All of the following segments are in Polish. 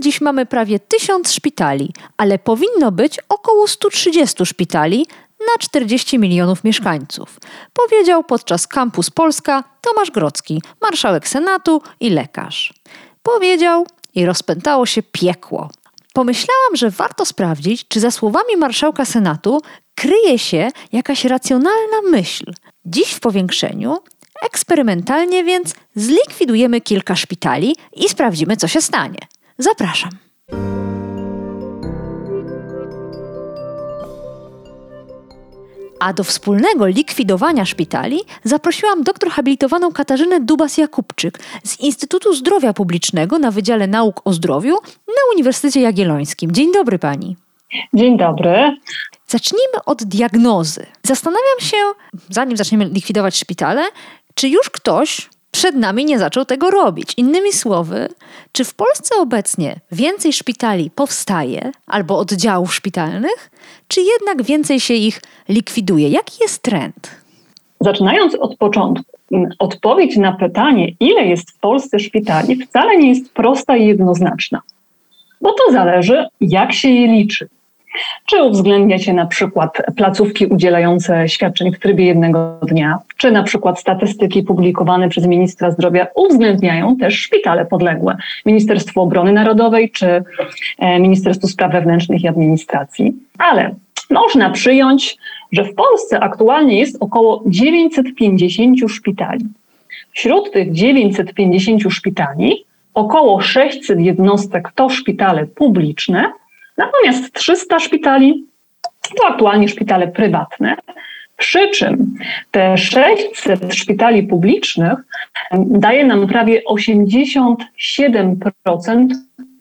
Dziś mamy prawie 1000 szpitali, ale powinno być około 130 szpitali na 40 milionów mieszkańców, powiedział podczas Campus Polska Tomasz Grocki, marszałek Senatu i lekarz. Powiedział i rozpętało się piekło. Pomyślałam, że warto sprawdzić, czy za słowami marszałka Senatu kryje się jakaś racjonalna myśl. Dziś w powiększeniu Eksperymentalnie więc zlikwidujemy kilka szpitali i sprawdzimy, co się stanie. Zapraszam. A do wspólnego likwidowania szpitali zaprosiłam doktor habilitowaną Katarzynę Dubas-Jakubczyk z Instytutu Zdrowia Publicznego na Wydziale Nauk o Zdrowiu na Uniwersytecie Jagiellońskim. Dzień dobry pani. Dzień dobry. Zacznijmy od diagnozy. Zastanawiam się, zanim zaczniemy likwidować szpitale, czy już ktoś przed nami nie zaczął tego robić. Innymi słowy, czy w Polsce obecnie więcej szpitali powstaje albo oddziałów szpitalnych, czy jednak więcej się ich likwiduje? Jaki jest trend? Zaczynając od początku, odpowiedź na pytanie, ile jest w Polsce szpitali, wcale nie jest prosta i jednoznaczna, bo to zależy, jak się je liczy. Czy uwzględniacie na przykład placówki udzielające świadczeń w trybie jednego dnia, czy na przykład statystyki publikowane przez ministra zdrowia uwzględniają też szpitale podległe Ministerstwu Obrony Narodowej czy e, Ministerstwu Spraw Wewnętrznych i Administracji. Ale można przyjąć, że w Polsce aktualnie jest około 950 szpitali. Wśród tych 950 szpitali około 600 jednostek to szpitale publiczne, Natomiast 300 szpitali to aktualnie szpitale prywatne, przy czym te 600 szpitali publicznych daje nam prawie 87%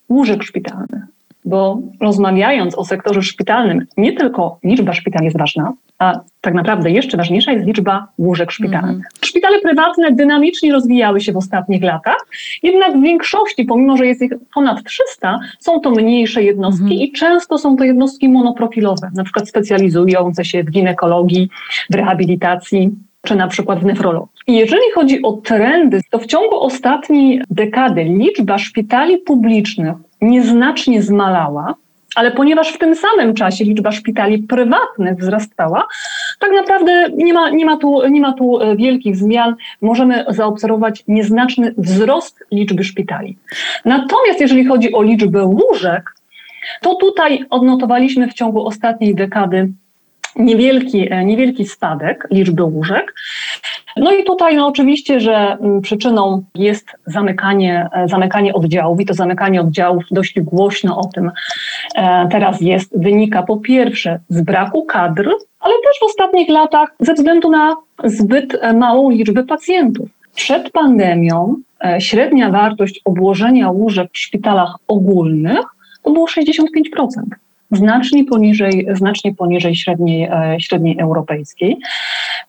łóżek szpitalnych bo rozmawiając o sektorze szpitalnym, nie tylko liczba szpitali jest ważna, a tak naprawdę jeszcze ważniejsza jest liczba łóżek szpitalnych. Mm. Szpitale prywatne dynamicznie rozwijały się w ostatnich latach, jednak w większości, pomimo że jest ich ponad 300, są to mniejsze jednostki mm. i często są to jednostki monoprofilowe, na przykład specjalizujące się w ginekologii, w rehabilitacji czy na przykład w nefrologii. Jeżeli chodzi o trendy, to w ciągu ostatniej dekady liczba szpitali publicznych nieznacznie zmalała, ale ponieważ w tym samym czasie liczba szpitali prywatnych wzrastała, tak naprawdę nie ma, nie ma, tu, nie ma tu e, wielkich zmian. Możemy zaobserwować nieznaczny wzrost liczby szpitali. Natomiast jeżeli chodzi o liczbę łóżek, to tutaj odnotowaliśmy w ciągu ostatniej dekady niewielki, e, niewielki spadek liczby łóżek. No i tutaj no oczywiście, że mm, przyczyną jest zamykanie, e, zamykanie oddziałów i to zamykanie oddziałów dość głośno o tym e, teraz jest, wynika po pierwsze z braku kadr, ale też w ostatnich latach ze względu na zbyt małą liczbę pacjentów. Przed pandemią średnia wartość obłożenia łóżek w szpitalach ogólnych to było 65% znacznie poniżej, znacznie poniżej średniej, e, średniej europejskiej.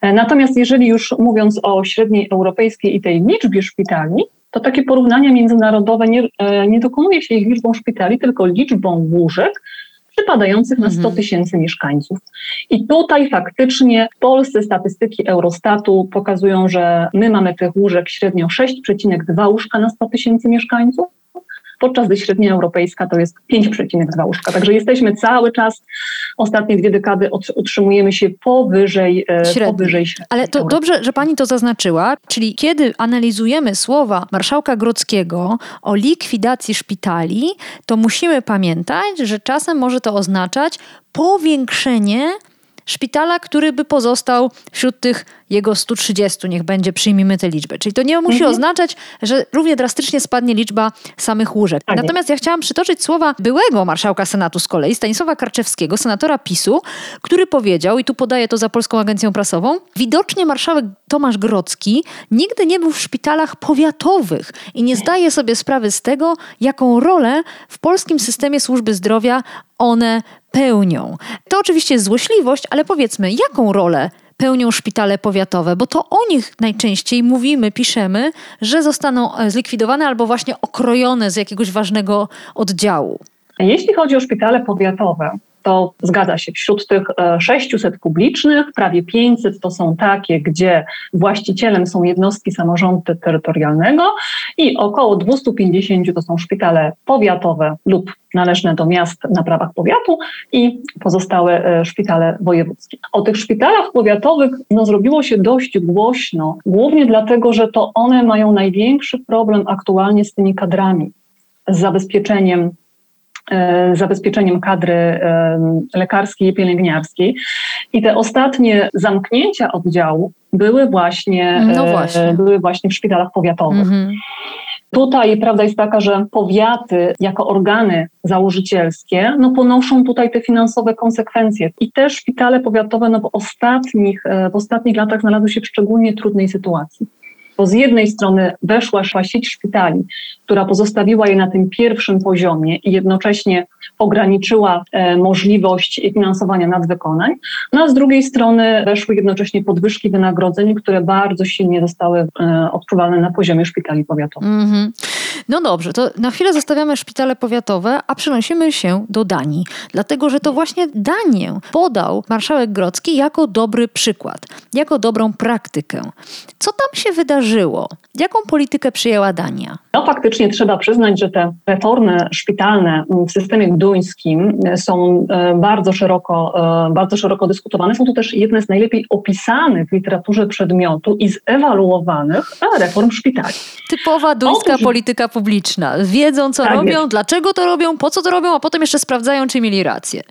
E, natomiast jeżeli już mówiąc o średniej europejskiej i tej liczbie szpitali, to takie porównania międzynarodowe nie, e, nie dokonuje się ich liczbą szpitali, tylko liczbą łóżek przypadających na 100 mhm. tysięcy mieszkańców. I tutaj faktycznie w Polsce statystyki Eurostatu pokazują, że my mamy tych łóżek średnio 6,2 łóżka na 100 tysięcy mieszkańców, podczas gdy średnia europejska to jest 5,2 łóżka. Także jesteśmy cały czas, ostatnie dwie dekady utrzymujemy się powyżej e, średniej. Powyżej średniej Ale to dobrze, że pani to zaznaczyła, czyli kiedy analizujemy słowa marszałka Grodzkiego o likwidacji szpitali, to musimy pamiętać, że czasem może to oznaczać powiększenie szpitala, który by pozostał wśród tych jego 130, niech będzie, przyjmijmy tę liczbę. Czyli to nie musi mhm. oznaczać, że równie drastycznie spadnie liczba samych łóżek. Tak Natomiast ja chciałam przytoczyć słowa byłego marszałka Senatu z kolei, Stanisława Karczewskiego, senatora PiSu, który powiedział, i tu podaję to za Polską Agencją Prasową, widocznie marszałek Tomasz Grocki nigdy nie był w szpitalach powiatowych i nie zdaje sobie sprawy z tego, jaką rolę w polskim systemie służby zdrowia one pełnią. To oczywiście złośliwość, ale powiedzmy, jaką rolę pełnią szpitale powiatowe, bo to o nich najczęściej mówimy, piszemy, że zostaną e, zlikwidowane albo właśnie okrojone z jakiegoś ważnego oddziału. Jeśli chodzi o szpitale powiatowe, to zgadza się, wśród tych 600 e, publicznych, prawie 500 to są takie, gdzie właścicielem są jednostki samorządu terytorialnego i około 250 to są szpitale powiatowe lub należne do miast na prawach powiatu i pozostałe e, szpitale wojewódzkie. O tych szpitalach powiatowych no, zrobiło się dość głośno, głównie dlatego, że to one mają największy problem aktualnie z tymi kadrami, z zabezpieczeniem zabezpieczeniem kadry e, lekarskiej i pielęgniarskiej. I te ostatnie zamknięcia oddziału były właśnie, no e, właśnie. były właśnie w szpitalach powiatowych. Mhm. Tutaj prawda jest taka, że powiaty jako organy założycielskie no, ponoszą tutaj te finansowe konsekwencje. I te szpitale powiatowe no, w, ostatnich, w ostatnich latach znalazły się w szczególnie trudnej sytuacji bo z jednej strony weszła sieć szpitali, która pozostawiła je na tym pierwszym poziomie i jednocześnie ograniczyła e, możliwość finansowania nadwykonań, no a z drugiej strony weszły jednocześnie podwyżki wynagrodzeń, które bardzo silnie zostały e, odczuwalne na poziomie szpitali powiatowych. Mm -hmm. No dobrze, to na chwilę zostawiamy szpitale powiatowe, a przenosimy się do Danii, dlatego że to właśnie Danię podał marszałek Grocki jako dobry przykład, jako dobrą praktykę. Co tam się wydarzyło? Jaką politykę przyjęła Dania? No faktycznie trzeba przyznać, że te reformy szpitalne w systemie duńskim są e, bardzo szeroko, e, bardzo szeroko dyskutowane. Są to też jedne z najlepiej opisanych w literaturze przedmiotu i zewaluowanych reform szpitali. Typowa duńska Otóż... polityka publiczna. Wiedzą, co tak robią, jest. dlaczego to robią, po co to robią, a potem jeszcze sprawdzają, czy mieli rację.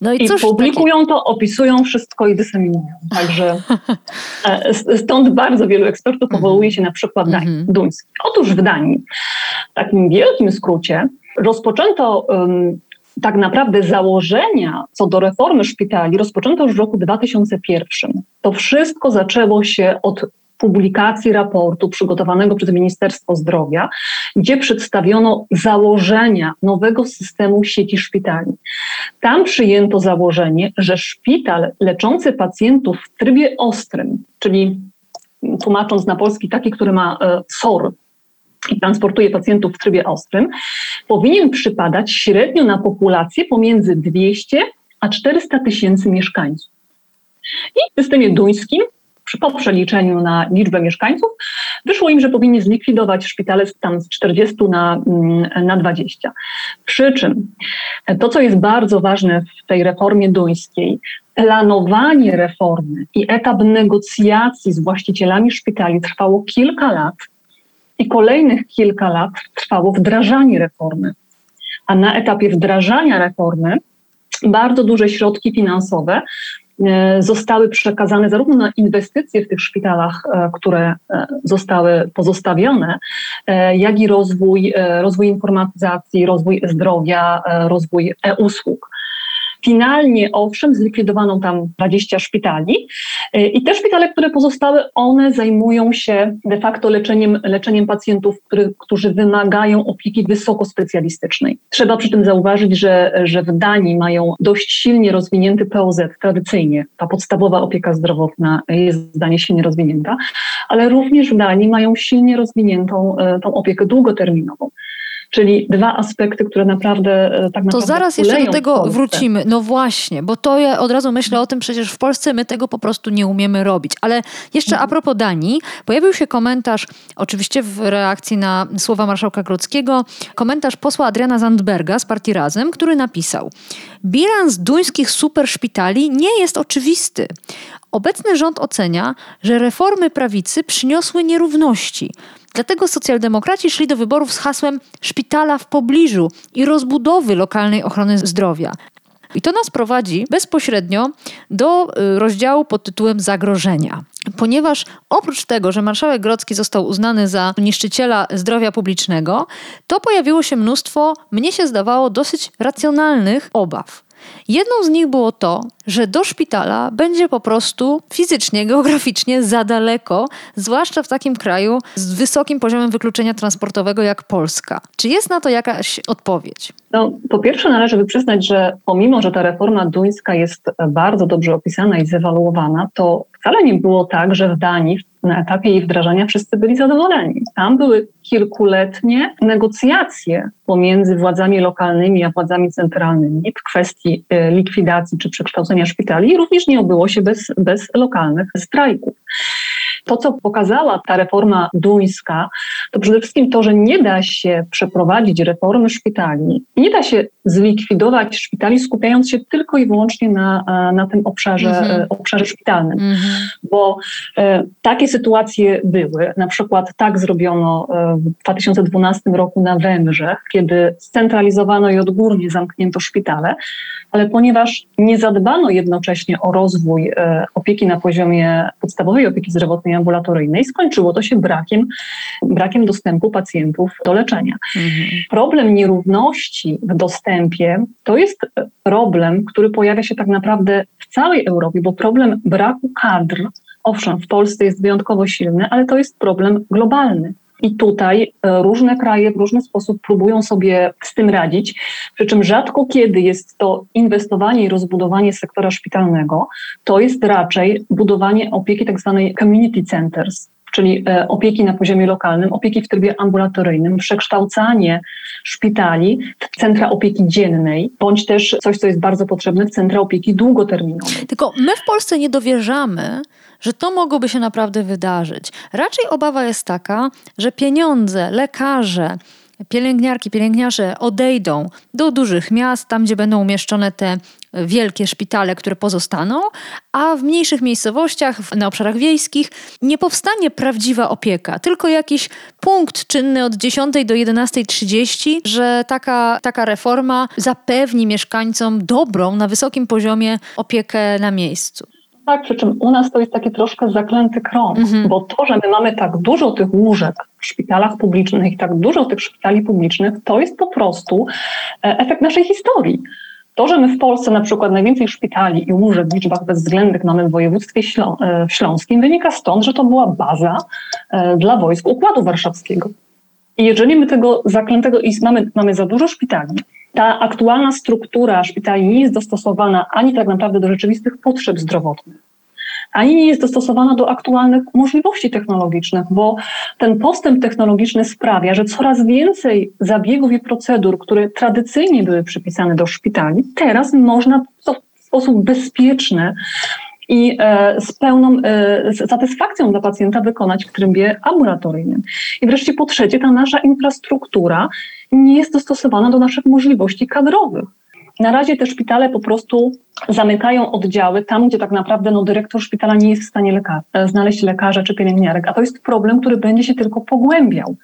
No i, I cóż publikują takie... to, opisują wszystko i dyseminują. Także e, stąd bardzo wielu ekspertów powołuje się na przykład mm -hmm. duński. Otóż w Danii, takim wielkim skrócie, rozpoczęto tak naprawdę założenia co do reformy szpitali rozpoczęto już w roku 2001. To wszystko zaczęło się od publikacji raportu przygotowanego przez Ministerstwo Zdrowia, gdzie przedstawiono założenia nowego systemu sieci szpitali. Tam przyjęto założenie, że szpital leczący pacjentów w trybie ostrym, czyli tłumacząc na polski taki, który ma e, SOR, i transportuje pacjentów w trybie ostrym, powinien przypadać średnio na populację pomiędzy 200 a 400 tysięcy mieszkańców. I w systemie duńskim po przeliczeniu na liczbę mieszkańców, wyszło im, że powinni zlikwidować szpitale tam z 40 na, mm, na 20. Przy czym to, co jest bardzo ważne w tej reformie duńskiej, planowanie reformy i etap negocjacji z właścicielami szpitali trwało kilka lat i kolejnych kilka lat trwało wdrażanie reformy. A na etapie wdrażania reformy bardzo duże środki finansowe E, zostały przekazane zarówno na inwestycje w tych szpitalach, e, które e, zostały pozostawione, jak i rozwój, rozwój informatyzacji, rozwój zdrowia, rozwój e-usług. Finalnie, owszem, zlikwidowano tam 20 szpitali y, i te szpitale, które pozostały, one zajmują się de facto leczeniem, leczeniem pacjentów, który, którzy wymagają opieki wysokospecjalistycznej. Trzeba przy tym zauważyć, że, że w Danii mają dość silnie rozwinięty POZ tradycyjnie. Ta podstawowa opieka zdrowotna jest w Danii silnie rozwinięta, ale również w Danii mają silnie rozwiniętą y, tą opiekę długoterminową. Czyli dwa aspekty, które naprawdę e, tak naprawdę. To zaraz jeszcze do tego wrócimy. No właśnie, bo to ja od razu myślę o tym, przecież w Polsce my tego po prostu nie umiemy robić. Ale jeszcze mhm. a propos Danii, pojawił się komentarz, oczywiście w reakcji na słowa marszałka Grodzkiego, komentarz posła Adriana Zandberga z partii Razem, który napisał: Bilans duńskich superszpitali nie jest oczywisty. Obecny rząd ocenia, że reformy prawicy przyniosły nierówności. Dlatego socjaldemokraci szli do wyborów z hasłem szpitala w pobliżu i rozbudowy lokalnej ochrony zdrowia. I to nas prowadzi bezpośrednio do y, rozdziału pod tytułem Zagrożenia. Ponieważ oprócz tego, że marszałek Grodzki został uznany za niszczyciela zdrowia publicznego, to pojawiło się mnóstwo, mnie się zdawało, dosyć racjonalnych obaw. Jedną z nich było to, że do szpitala będzie po prostu fizycznie, geograficznie za daleko, zwłaszcza w takim kraju z wysokim poziomem wykluczenia transportowego jak Polska. Czy jest na to jakaś odpowiedź? No, po pierwsze należy przyznać, że pomimo, że ta reforma duńska jest bardzo dobrze opisana i zewaluowana, to wcale nie było tak, że w Danii na etapie jej wdrażania wszyscy byli zadowoleni. Tam były kilkuletnie negocjacje pomiędzy władzami lokalnymi a władzami centralnymi w kwestii e, likwidacji czy przekształcenia szpitali. Również nie obyło się bez, bez lokalnych strajków. To, co pokazała ta reforma duńska, to przede wszystkim to, że nie da się przeprowadzić reformy szpitali, nie da się zlikwidować szpitali, skupiając się tylko i wyłącznie na, na tym obszarze, mhm. obszarze szpitalnym. Mhm. Bo e, takie sytuacje były. Na przykład tak zrobiono e, w 2012 roku na Węgrzech, kiedy scentralizowano i odgórnie zamknięto szpitale, ale ponieważ nie zadbano jednocześnie o rozwój e, opieki na poziomie podstawowej opieki zdrowotnej ambulatoryjnej, skończyło to się brakiem, brakiem dostępu pacjentów do leczenia. Mhm. Problem nierówności w dostępie to jest problem, który pojawia się tak naprawdę w całej Europie, bo problem braku kadr, owszem, w Polsce jest wyjątkowo silny, ale to jest problem globalny. I tutaj e, różne kraje w różny sposób próbują sobie z tym radzić, przy czym rzadko kiedy jest to inwestowanie i rozbudowanie sektora szpitalnego, to jest raczej budowanie opieki tak zwanej community centers, czyli e, opieki na poziomie lokalnym, opieki w trybie ambulatoryjnym, przekształcanie szpitali w centra opieki dziennej, bądź też coś, co jest bardzo potrzebne, w centra opieki długoterminowej. Tylko my w Polsce nie dowierzamy, że to mogłoby się naprawdę wydarzyć. Raczej obawa jest taka, że pieniądze, lekarze, pielęgniarki, pielęgniarze odejdą do dużych miast, tam gdzie będą umieszczone te wielkie szpitale, które pozostaną, a w mniejszych miejscowościach, na obszarach wiejskich nie powstanie prawdziwa opieka, tylko jakiś punkt czynny od 10 do 11.30, że taka, taka reforma zapewni mieszkańcom dobrą, na wysokim poziomie opiekę na miejscu. Tak, przy czym u nas to jest taki troszkę zaklęty krąg, mhm. bo to, że my mamy tak dużo tych łóżek w szpitalach publicznych i tak dużo tych szpitali publicznych, to jest po prostu e, efekt naszej historii. To, że my w Polsce na przykład najwięcej szpitali i łóżek w liczbach bezwzględnych mamy w województwie ślą e, śląskim, wynika stąd, że to była baza e, dla wojsk Układu Warszawskiego. I jeżeli my tego zaklętego i mamy, mamy za dużo szpitali, ta aktualna struktura szpitali nie jest dostosowana ani tak naprawdę do rzeczywistych potrzeb zdrowotnych, ani nie jest dostosowana do aktualnych możliwości technologicznych, bo ten postęp technologiczny sprawia, że coraz więcej zabiegów i procedur, które tradycyjnie były przypisane do szpitali, teraz można w sposób bezpieczny i e, z pełną e, satysfakcją dla pacjenta wykonać w trybie ambulatoryjnym. I wreszcie po trzecie, ta nasza infrastruktura nie jest dostosowana do naszych możliwości kadrowych. Na razie te szpitale po prostu zamykają oddziały tam, gdzie tak naprawdę no, dyrektor szpitala nie jest w stanie e, znaleźć lekarza czy pielęgniarek, a to jest problem, który będzie się tylko pogłębiał.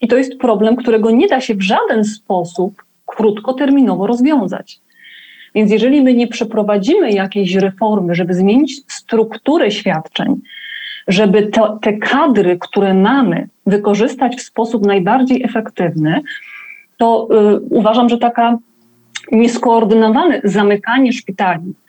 I to jest problem, którego nie da się w żaden sposób krótkoterminowo rozwiązać. Więc jeżeli my nie przeprowadzimy jakiejś reformy, żeby zmienić strukturę świadczeń, żeby to, te kadry, które mamy, wykorzystać w sposób najbardziej efektywny, to y, uważam, że taka nieskoordynowane zamykanie szpitali e,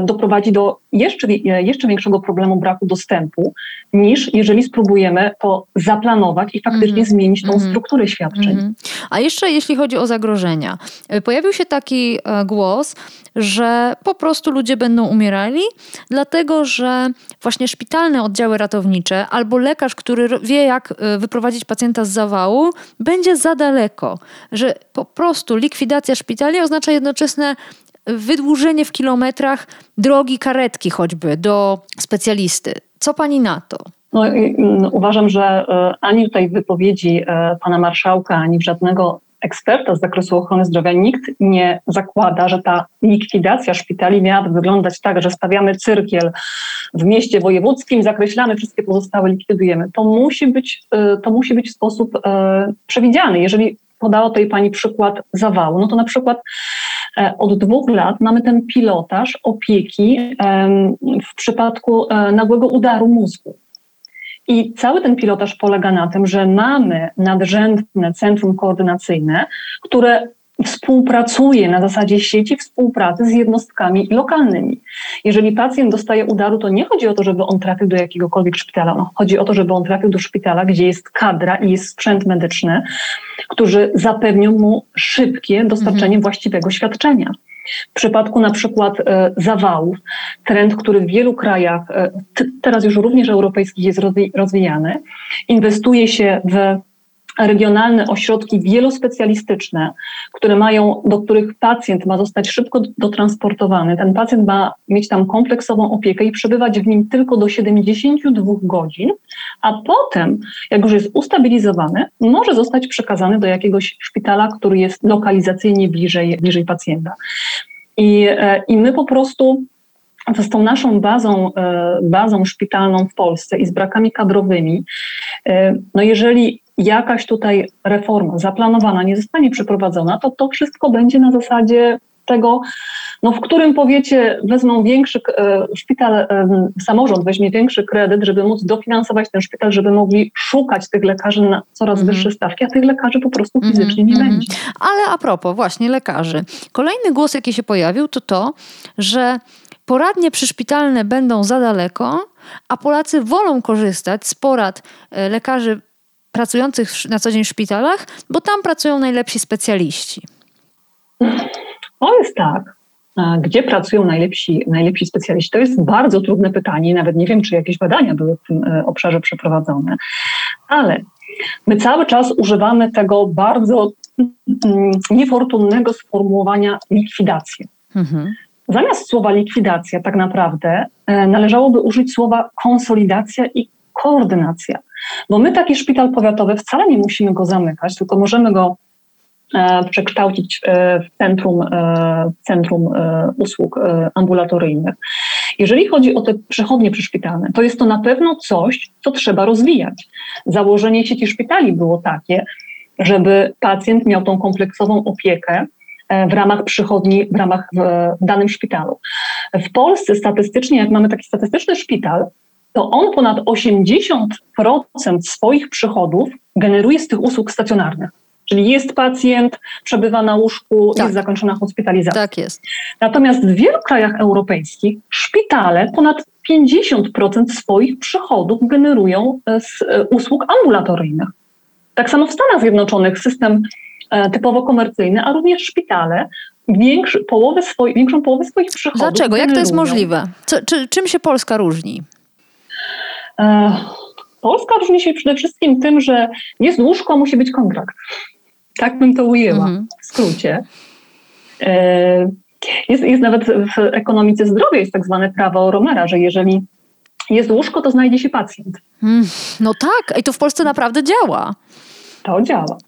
doprowadzi do jeszcze, e, jeszcze większego problemu braku dostępu, niż jeżeli spróbujemy to zaplanować i faktycznie mm zmienić tą mm -hmm. strukturę świadczeń. Mm. A jeszcze jeśli chodzi o zagrożenia, e, pojawił się taki głos, że po prostu ludzie będą umierali, dlatego że właśnie szpitalne oddziały ratownicze albo lekarz, który wie, jak wyprowadzić pacjenta z zawału, będzie za daleko, że po prostu likwidacja szpitali oznacza jednoczesne wydłużenie w kilometrach drogi karetki choćby do specjalisty. Co pani na to? No, no, uważam, że e, ani tutaj w wypowiedzi e, pana marszałka, ani żadnego eksperta z zakresu ochrony zdrowia nikt nie zakłada, że ta likwidacja szpitali miałaby wyglądać tak, że stawiamy cyrkiel w mieście wojewódzkim, zakreślamy wszystkie pozostałe, likwidujemy. To musi być, e, to musi być w sposób przewidziany. Jeżeli podała tutaj Pani przykład zawału, no to na przykład e, od dwóch lat mamy ten pilotaż opieki w przypadku e, nagłego udaru mózgu. I cały ten pilotaż polega na tym, że mamy nadrzędne centrum koordynacyjne, które współpracuje na zasadzie sieci współpracy z jednostkami lokalnymi. Jeżeli pacjent dostaje udaru, to nie chodzi o to, żeby on trafił do jakiegokolwiek szpitala. No, chodzi o to, żeby on trafił do szpitala, gdzie jest kadra i jest sprzęt medyczny, którzy zapewnią mu szybkie dostarczenie mhm. właściwego świadczenia. W przypadku na przykład e, zawałów, trend, który w wielu krajach, e, teraz już również europejskich jest rozwijany, inwestuje się w regionalne ośrodki wielospecjalistyczne, które mają, do których pacjent ma zostać szybko dotransportowany. Ten pacjent ma mieć tam kompleksową opiekę i przebywać w nim tylko do 72 godzin, a potem, jak już jest ustabilizowany, może zostać przekazany do jakiegoś szpitala, który jest lokalizacyjnie bliżej, bliżej pacjenta. I, e, I my po prostu z tą naszą bazą, e, bazą szpitalną w Polsce i z brakami kadrowymi, e, no jeżeli jakaś tutaj reforma zaplanowana nie zostanie przeprowadzona, to to wszystko będzie na zasadzie tego, no w którym powiecie wezmą większy e, szpital, e, samorząd weźmie większy kredyt, żeby móc dofinansować ten szpital, żeby mogli szukać tych lekarzy na coraz mm wyższe stawki, a tych lekarzy po prostu mhm, fizycznie mm nie mhm. będzie. Ale a propos właśnie lekarzy. Kolejny głos, jaki się pojawił, to to, że poradnie przyszpitalne będą za daleko, a Polacy wolą korzystać z porad e, lekarzy pracujących na co dzień w szpitalach, bo tam pracują najlepsi specjaliści? To jest tak. Gdzie pracują najlepsi, najlepsi specjaliści? To jest bardzo trudne pytanie. Nawet nie wiem, czy jakieś badania były w tym e, obszarze przeprowadzone, ale my cały czas używamy tego bardzo mm, niefortunnego sformułowania likwidacja. Mhm. Zamiast słowa likwidacja, tak naprawdę e, należałoby użyć słowa konsolidacja i koordynacja. Bo my taki szpital powiatowy wcale nie musimy go zamykać, tylko możemy go e, przekształcić e, w centrum, e, centrum usług ambulatoryjnych. Jeżeli chodzi o te przychodnie przyszpitalne, to jest to na pewno coś, co trzeba rozwijać. Założenie sieci szpitali było takie, żeby pacjent miał tą kompleksową opiekę w ramach przychodni, w ramach w danym szpitalu. W Polsce statystycznie, jak mamy taki statystyczny szpital, to on ponad 80% swoich przychodów generuje z tych usług stacjonarnych. Czyli jest pacjent, przebywa na łóżku, tak. jest zakończona hospitalizacja. Tak jest. Natomiast w wielu krajach europejskich szpitale ponad 50% swoich przychodów generują z e, usług ambulatoryjnych. Tak samo w Stanach Zjednoczonych system e, typowo komercyjny, a również szpitale większy, połowę większą połowę swoich przychodów. Dlaczego? Jak to jest możliwe? Co, czy, czym się Polska różni? E, Polska różni się przede wszystkim tym, że jest łóżko, musi być kontrakt. Tak bym to ujęła mhm. w skrócie. E, jest, jest nawet w ekonomice zdrowia jest tak zwane prawo Romera, że jeżeli jest łóżko, to znajdzie się pacjent. Hmm, no tak, i to w Polsce naprawdę działa. To działa.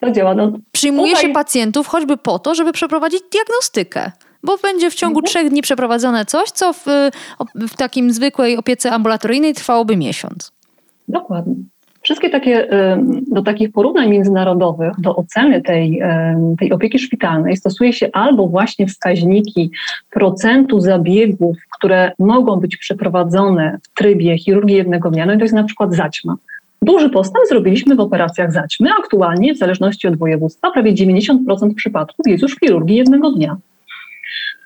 To działa. No, Przyjmuje tutaj... się pacjentów choćby po to, żeby przeprowadzić diagnostykę bo będzie w ciągu mhm. trzech dni przeprowadzone coś, co w, w takim zwykłej opiece ambulatoryjnej trwałoby miesiąc. Dokładnie. Wszystkie takie, do takich porównań międzynarodowych, do oceny tej, tej opieki szpitalnej stosuje się albo właśnie wskaźniki procentu zabiegów, które mogą być przeprowadzone w trybie chirurgii jednego dnia, no i to jest na przykład zaćma. Duży postęp zrobiliśmy w operacjach zaćmy. Aktualnie, w zależności od województwa, prawie 90% przypadków jest już w chirurgii jednego dnia.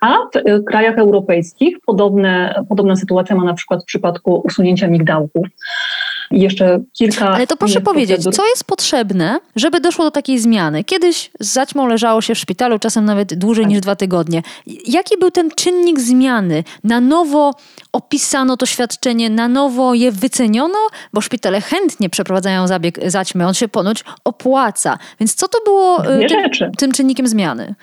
A w y, krajach europejskich podobne, podobna sytuacja ma na przykład w przypadku usunięcia migdałków. I jeszcze kilka. Ale to proszę powiedzieć, procedur. co jest potrzebne, żeby doszło do takiej zmiany? Kiedyś z zaćmą leżało się w szpitalu, czasem nawet dłużej tak. niż dwa tygodnie. Jaki był ten czynnik zmiany? Na nowo opisano to świadczenie, na nowo je wyceniono, bo szpitale chętnie przeprowadzają zabieg zaćmy, on się ponoć opłaca. Więc co to było y, tym, tym czynnikiem zmiany?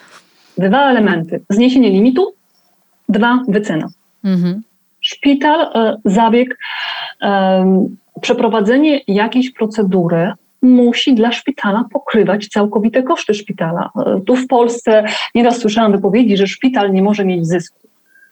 Dwa elementy. Zniesienie limitu, dwa wycena. Mhm. Szpital, e, zabieg, przeprowadzenie jakiejś procedury musi dla szpitala pokrywać całkowite koszty szpitala. E, tu w Polsce nieraz słyszałam wypowiedzi, że szpital nie może mieć zysku.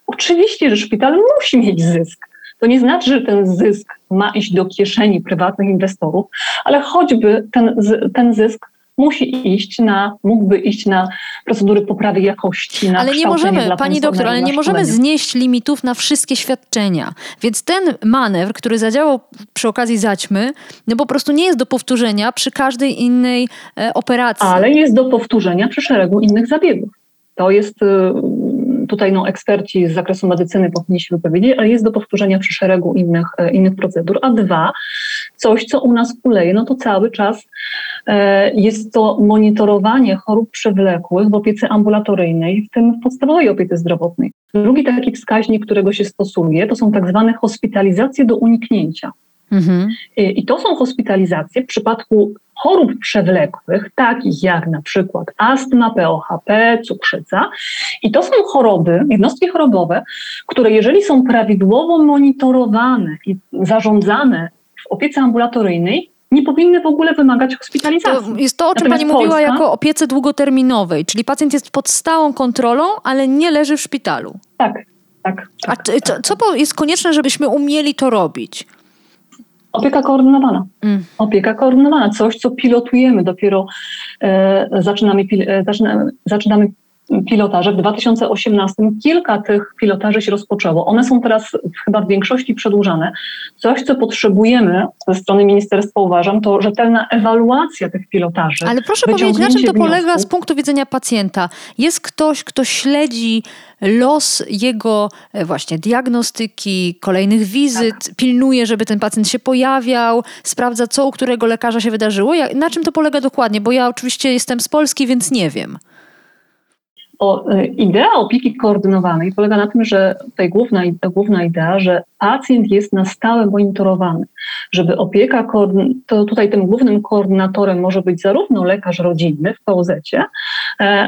Oczywiście, że szpital musi mieć zysk. To nie znaczy, że ten zysk ma iść do kieszeni prywatnych inwestorów, ale choćby ten, ten zysk musi iść na, mógłby iść na procedury poprawy jakości, na Ale nie możemy, pani doktor, ale nie możemy znieść limitów na wszystkie świadczenia. Więc ten manewr, który zadziałał przy okazji zaćmy, no po prostu nie jest do powtórzenia przy każdej innej e, operacji. Ale jest do powtórzenia przy szeregu innych zabiegów. To jest y, tutaj no, eksperci z zakresu medycyny powinni się wypowiedzieć, ale jest do powtórzenia przy szeregu innych, e, innych procedur. A dwa, coś, co u nas kuleje, no to cały czas jest to monitorowanie chorób przewlekłych w opiece ambulatoryjnej, w tym w podstawowej opiece zdrowotnej. Drugi taki wskaźnik, którego się stosuje, to są tak zwane hospitalizacje do uniknięcia. Mhm. I to są hospitalizacje w przypadku chorób przewlekłych, takich jak na przykład astma, POHP, cukrzyca. I to są choroby, jednostki chorobowe, które jeżeli są prawidłowo monitorowane i zarządzane w opiece ambulatoryjnej, nie powinny w ogóle wymagać hospitalizacji. To jest to, o czym Natomiast Pani Polska, mówiła jako opiece długoterminowej, czyli pacjent jest pod stałą kontrolą, ale nie leży w szpitalu. Tak, tak. A co, co jest konieczne, żebyśmy umieli to robić? Opieka koordynowana. Mm. Opieka koordynowana, coś, co pilotujemy. Dopiero e, zaczynamy, e, zaczynamy, zaczynamy pilotaże. W 2018 kilka tych pilotaży się rozpoczęło. One są teraz chyba w większości przedłużane. Coś, co potrzebujemy ze strony ministerstwa, uważam, to rzetelna ewaluacja tych pilotaży. Ale proszę powiedzieć, na czym to polega z punktu widzenia pacjenta? Jest ktoś, kto śledzi los jego e, właśnie diagnostyki, kolejnych wizyt, tak. pilnuje, żeby ten pacjent się pojawiał, sprawdza, co u którego lekarza się wydarzyło. Na czym to polega dokładnie? Bo ja oczywiście jestem z Polski, więc nie wiem. O, y, idea opieki koordynowanej polega na tym, że tutaj główna, główna idea, że pacjent jest na stałe monitorowany, żeby opieka, to tutaj tym głównym koordynatorem może być zarówno lekarz rodzinny w poz e,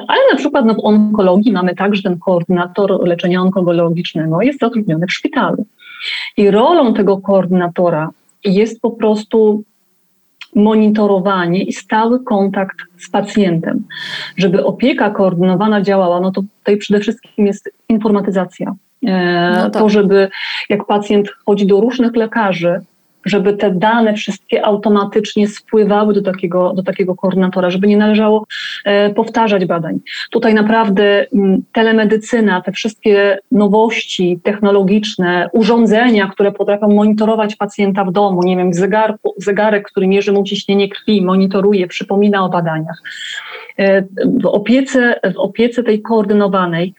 ale na przykład no, w onkologii mamy tak, że ten koordynator leczenia onkologicznego jest zatrudniony w szpitalu. I rolą tego koordynatora jest po prostu monitorowanie i stały kontakt z pacjentem. Żeby opieka koordynowana działała, no to tutaj przede wszystkim jest informatyzacja. E, no tak. To, żeby jak pacjent chodzi do różnych lekarzy, żeby te dane wszystkie automatycznie spływały do takiego, do takiego koordynatora, żeby nie należało e, powtarzać badań. Tutaj naprawdę mm, telemedycyna, te wszystkie nowości technologiczne, urządzenia, które potrafią monitorować pacjenta w domu, nie wiem, zegar, zegarek, który mierzy mu ciśnienie krwi, monitoruje, przypomina o badaniach. E, w opiece, w opiece tej koordynowanej,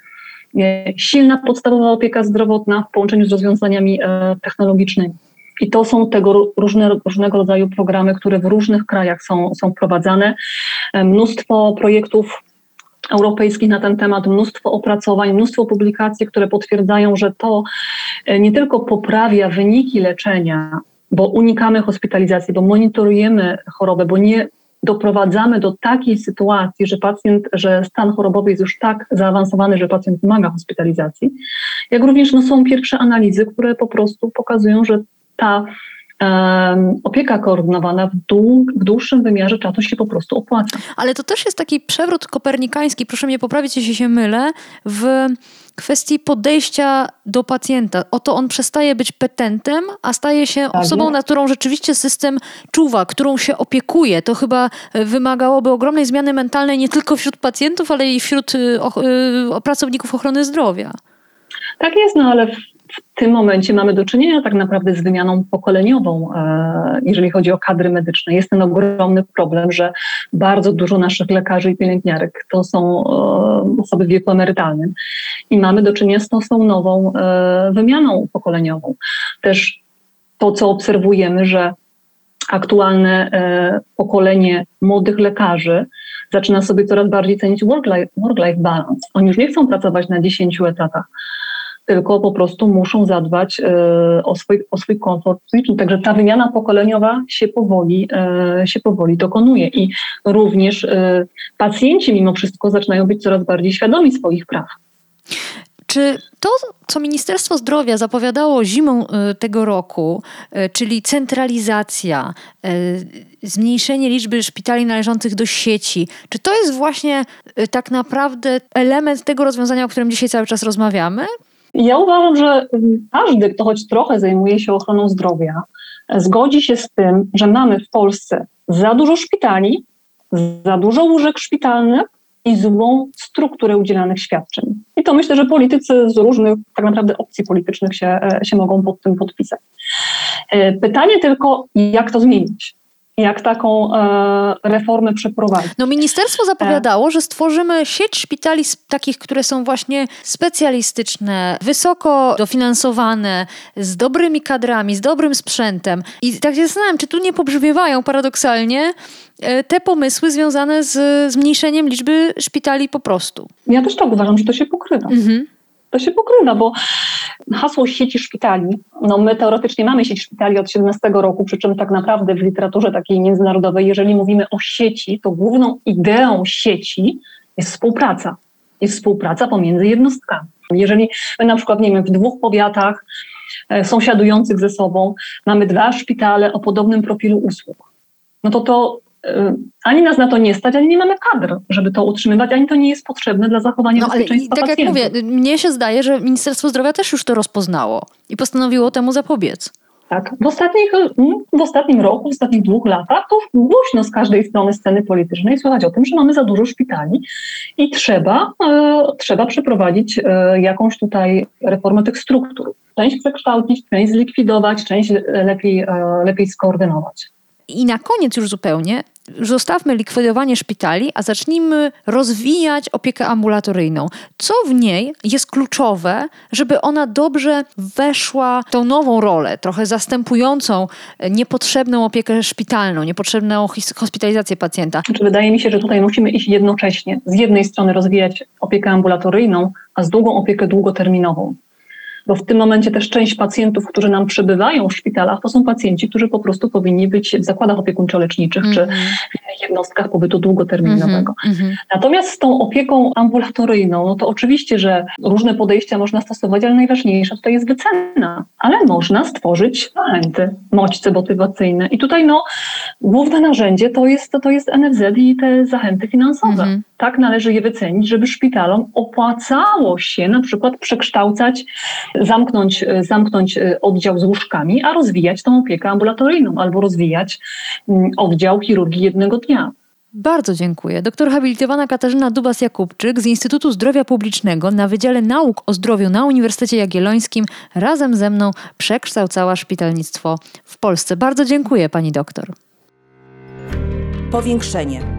e, silna podstawowa opieka zdrowotna w połączeniu z rozwiązaniami technologicznymi. I to są tego różne, różnego rodzaju programy, które w różnych krajach są, są wprowadzane. E, mnóstwo projektów europejskich na ten temat, mnóstwo opracowań, mnóstwo publikacji, które potwierdzają, że to e, nie tylko poprawia wyniki leczenia, bo unikamy hospitalizacji, bo monitorujemy chorobę, bo nie doprowadzamy do takiej sytuacji, że pacjent, że stan chorobowy jest już tak zaawansowany, że pacjent wymaga hospitalizacji, jak również no, są pierwsze analizy, które po prostu pokazują, że ta opieka koordynowana w, w dłuższym wymiarze czasu się po prostu opłaca. Ale to też jest taki przewrót kopernikański, proszę mnie poprawić, jeśli się mylę, w kwestii podejścia do pacjenta. Oto on przestaje być petentem, a staje się tak osobą, na którą rzeczywiście system czuwa, którą się opiekuje. To chyba wymagałoby ogromnej zmiany mentalnej nie tylko wśród pacjentów, ale i wśród y, y, pracowników ochrony zdrowia. Tak jest, no ale w tym momencie mamy do czynienia tak naprawdę z wymianą pokoleniową, e, jeżeli chodzi o kadry medyczne. Jest ten ogromny problem, że bardzo dużo naszych lekarzy i pielęgniarek to są e, osoby w wieku emerytalnym i mamy do czynienia z tą, tą nową e, wymianą pokoleniową. Też to, co obserwujemy, że aktualne pokolenie młodych lekarzy zaczyna sobie coraz bardziej cenić work-life work balance. Oni już nie chcą pracować na 10 etatach tylko po prostu muszą zadbać e, o swój, o swój komfort. Także ta wymiana pokoleniowa się powoli, e, się powoli dokonuje i również e, pacjenci mimo wszystko zaczynają być coraz bardziej świadomi swoich praw. Czy to, co Ministerstwo Zdrowia zapowiadało zimą tego roku, czyli centralizacja, zmniejszenie liczby szpitali należących do sieci, czy to jest właśnie tak naprawdę element tego rozwiązania, o którym dzisiaj cały czas rozmawiamy? Ja uważam, że każdy, kto choć trochę zajmuje się ochroną zdrowia, zgodzi się z tym, że mamy w Polsce za dużo szpitali za dużo łóżek szpitalnych i złą strukturę udzielanych świadczeń. I to myślę, że politycy z różnych tak naprawdę opcji politycznych się, e, się mogą pod tym podpisać. E, pytanie tylko, jak to zmienić? Jak taką e, reformę przeprowadzić. No ministerstwo zapowiadało, że stworzymy sieć szpitali takich, które są właśnie specjalistyczne, wysoko dofinansowane, z dobrymi kadrami, z dobrym sprzętem. I tak się zastanawiam, czy tu nie pobrzmiewają paradoksalnie e, te pomysły związane z zmniejszeniem liczby szpitali po prostu. Ja też tak uważam, że to się pokrywa. Mhm to się pokrywa, bo hasło sieci szpitali, no my teoretycznie mamy sieć szpitali od 17 roku, przy czym tak naprawdę w literaturze takiej międzynarodowej, jeżeli mówimy o sieci, to główną ideą sieci jest współpraca. Jest współpraca pomiędzy jednostkami. Jeżeli my na przykład, nie wiem, w dwóch powiatach e, sąsiadujących ze sobą mamy dwa szpitale o podobnym profilu usług, no to to ani nas na to nie stać, ani nie mamy kadr, żeby to utrzymywać, ani to nie jest potrzebne dla zachowania no, bezpieczeństwa ale, tak pacjentów. jak mówię, mnie się zdaje, że Ministerstwo Zdrowia też już to rozpoznało i postanowiło temu zapobiec. Tak. W, ostatnich, w ostatnim roku, w ostatnich dwóch latach to głośno z każdej strony sceny politycznej słychać o tym, że mamy za dużo szpitali i trzeba, e, trzeba przeprowadzić e, jakąś tutaj reformę tych struktur. Część przekształcić, część zlikwidować, część lepiej, e, lepiej skoordynować. I na koniec już zupełnie zostawmy likwidowanie szpitali, a zacznijmy rozwijać opiekę ambulatoryjną. Co w niej jest kluczowe, żeby ona dobrze weszła w tą nową rolę, trochę zastępującą niepotrzebną opiekę szpitalną, niepotrzebną hospitalizację pacjenta? Znaczy, wydaje mi się, że tutaj musimy iść jednocześnie. Z jednej strony rozwijać opiekę ambulatoryjną, a z drugą opiekę długoterminową bo w tym momencie też część pacjentów, którzy nam przebywają w szpitalach, to są pacjenci, którzy po prostu powinni być w zakładach opiekuńczo-leczniczych mm -hmm. czy mhm. w jednostkach pobytu długoterminowego. Mm -hmm. Natomiast z tą opieką ambulatoryjną, no to oczywiście, że różne podejścia można stosować, ale najważniejsza tutaj jest wycena. Ale można stworzyć zachęty, moćce motywacyjne. I tutaj no, główne narzędzie to jest, to jest NFZ i te zachęty finansowe. Mm -hmm. Tak należy je wycenić, żeby szpitalom opłacało się na przykład przekształcać zamknąć, e, zamknąć e, oddział z łóżkami, a rozwijać tą opiekę ambulatoryjną albo rozwijać mm, oddział chirurgii jednego dnia. Bardzo dziękuję. Doktor habilitowana Katarzyna Dubas-Jakubczyk z Instytutu Zdrowia Publicznego na Wydziale Nauk o Zdrowiu na Uniwersytecie Jagiellońskim razem ze mną przekształcała szpitalnictwo w Polsce. Bardzo dziękuję pani doktor. Powiększenie.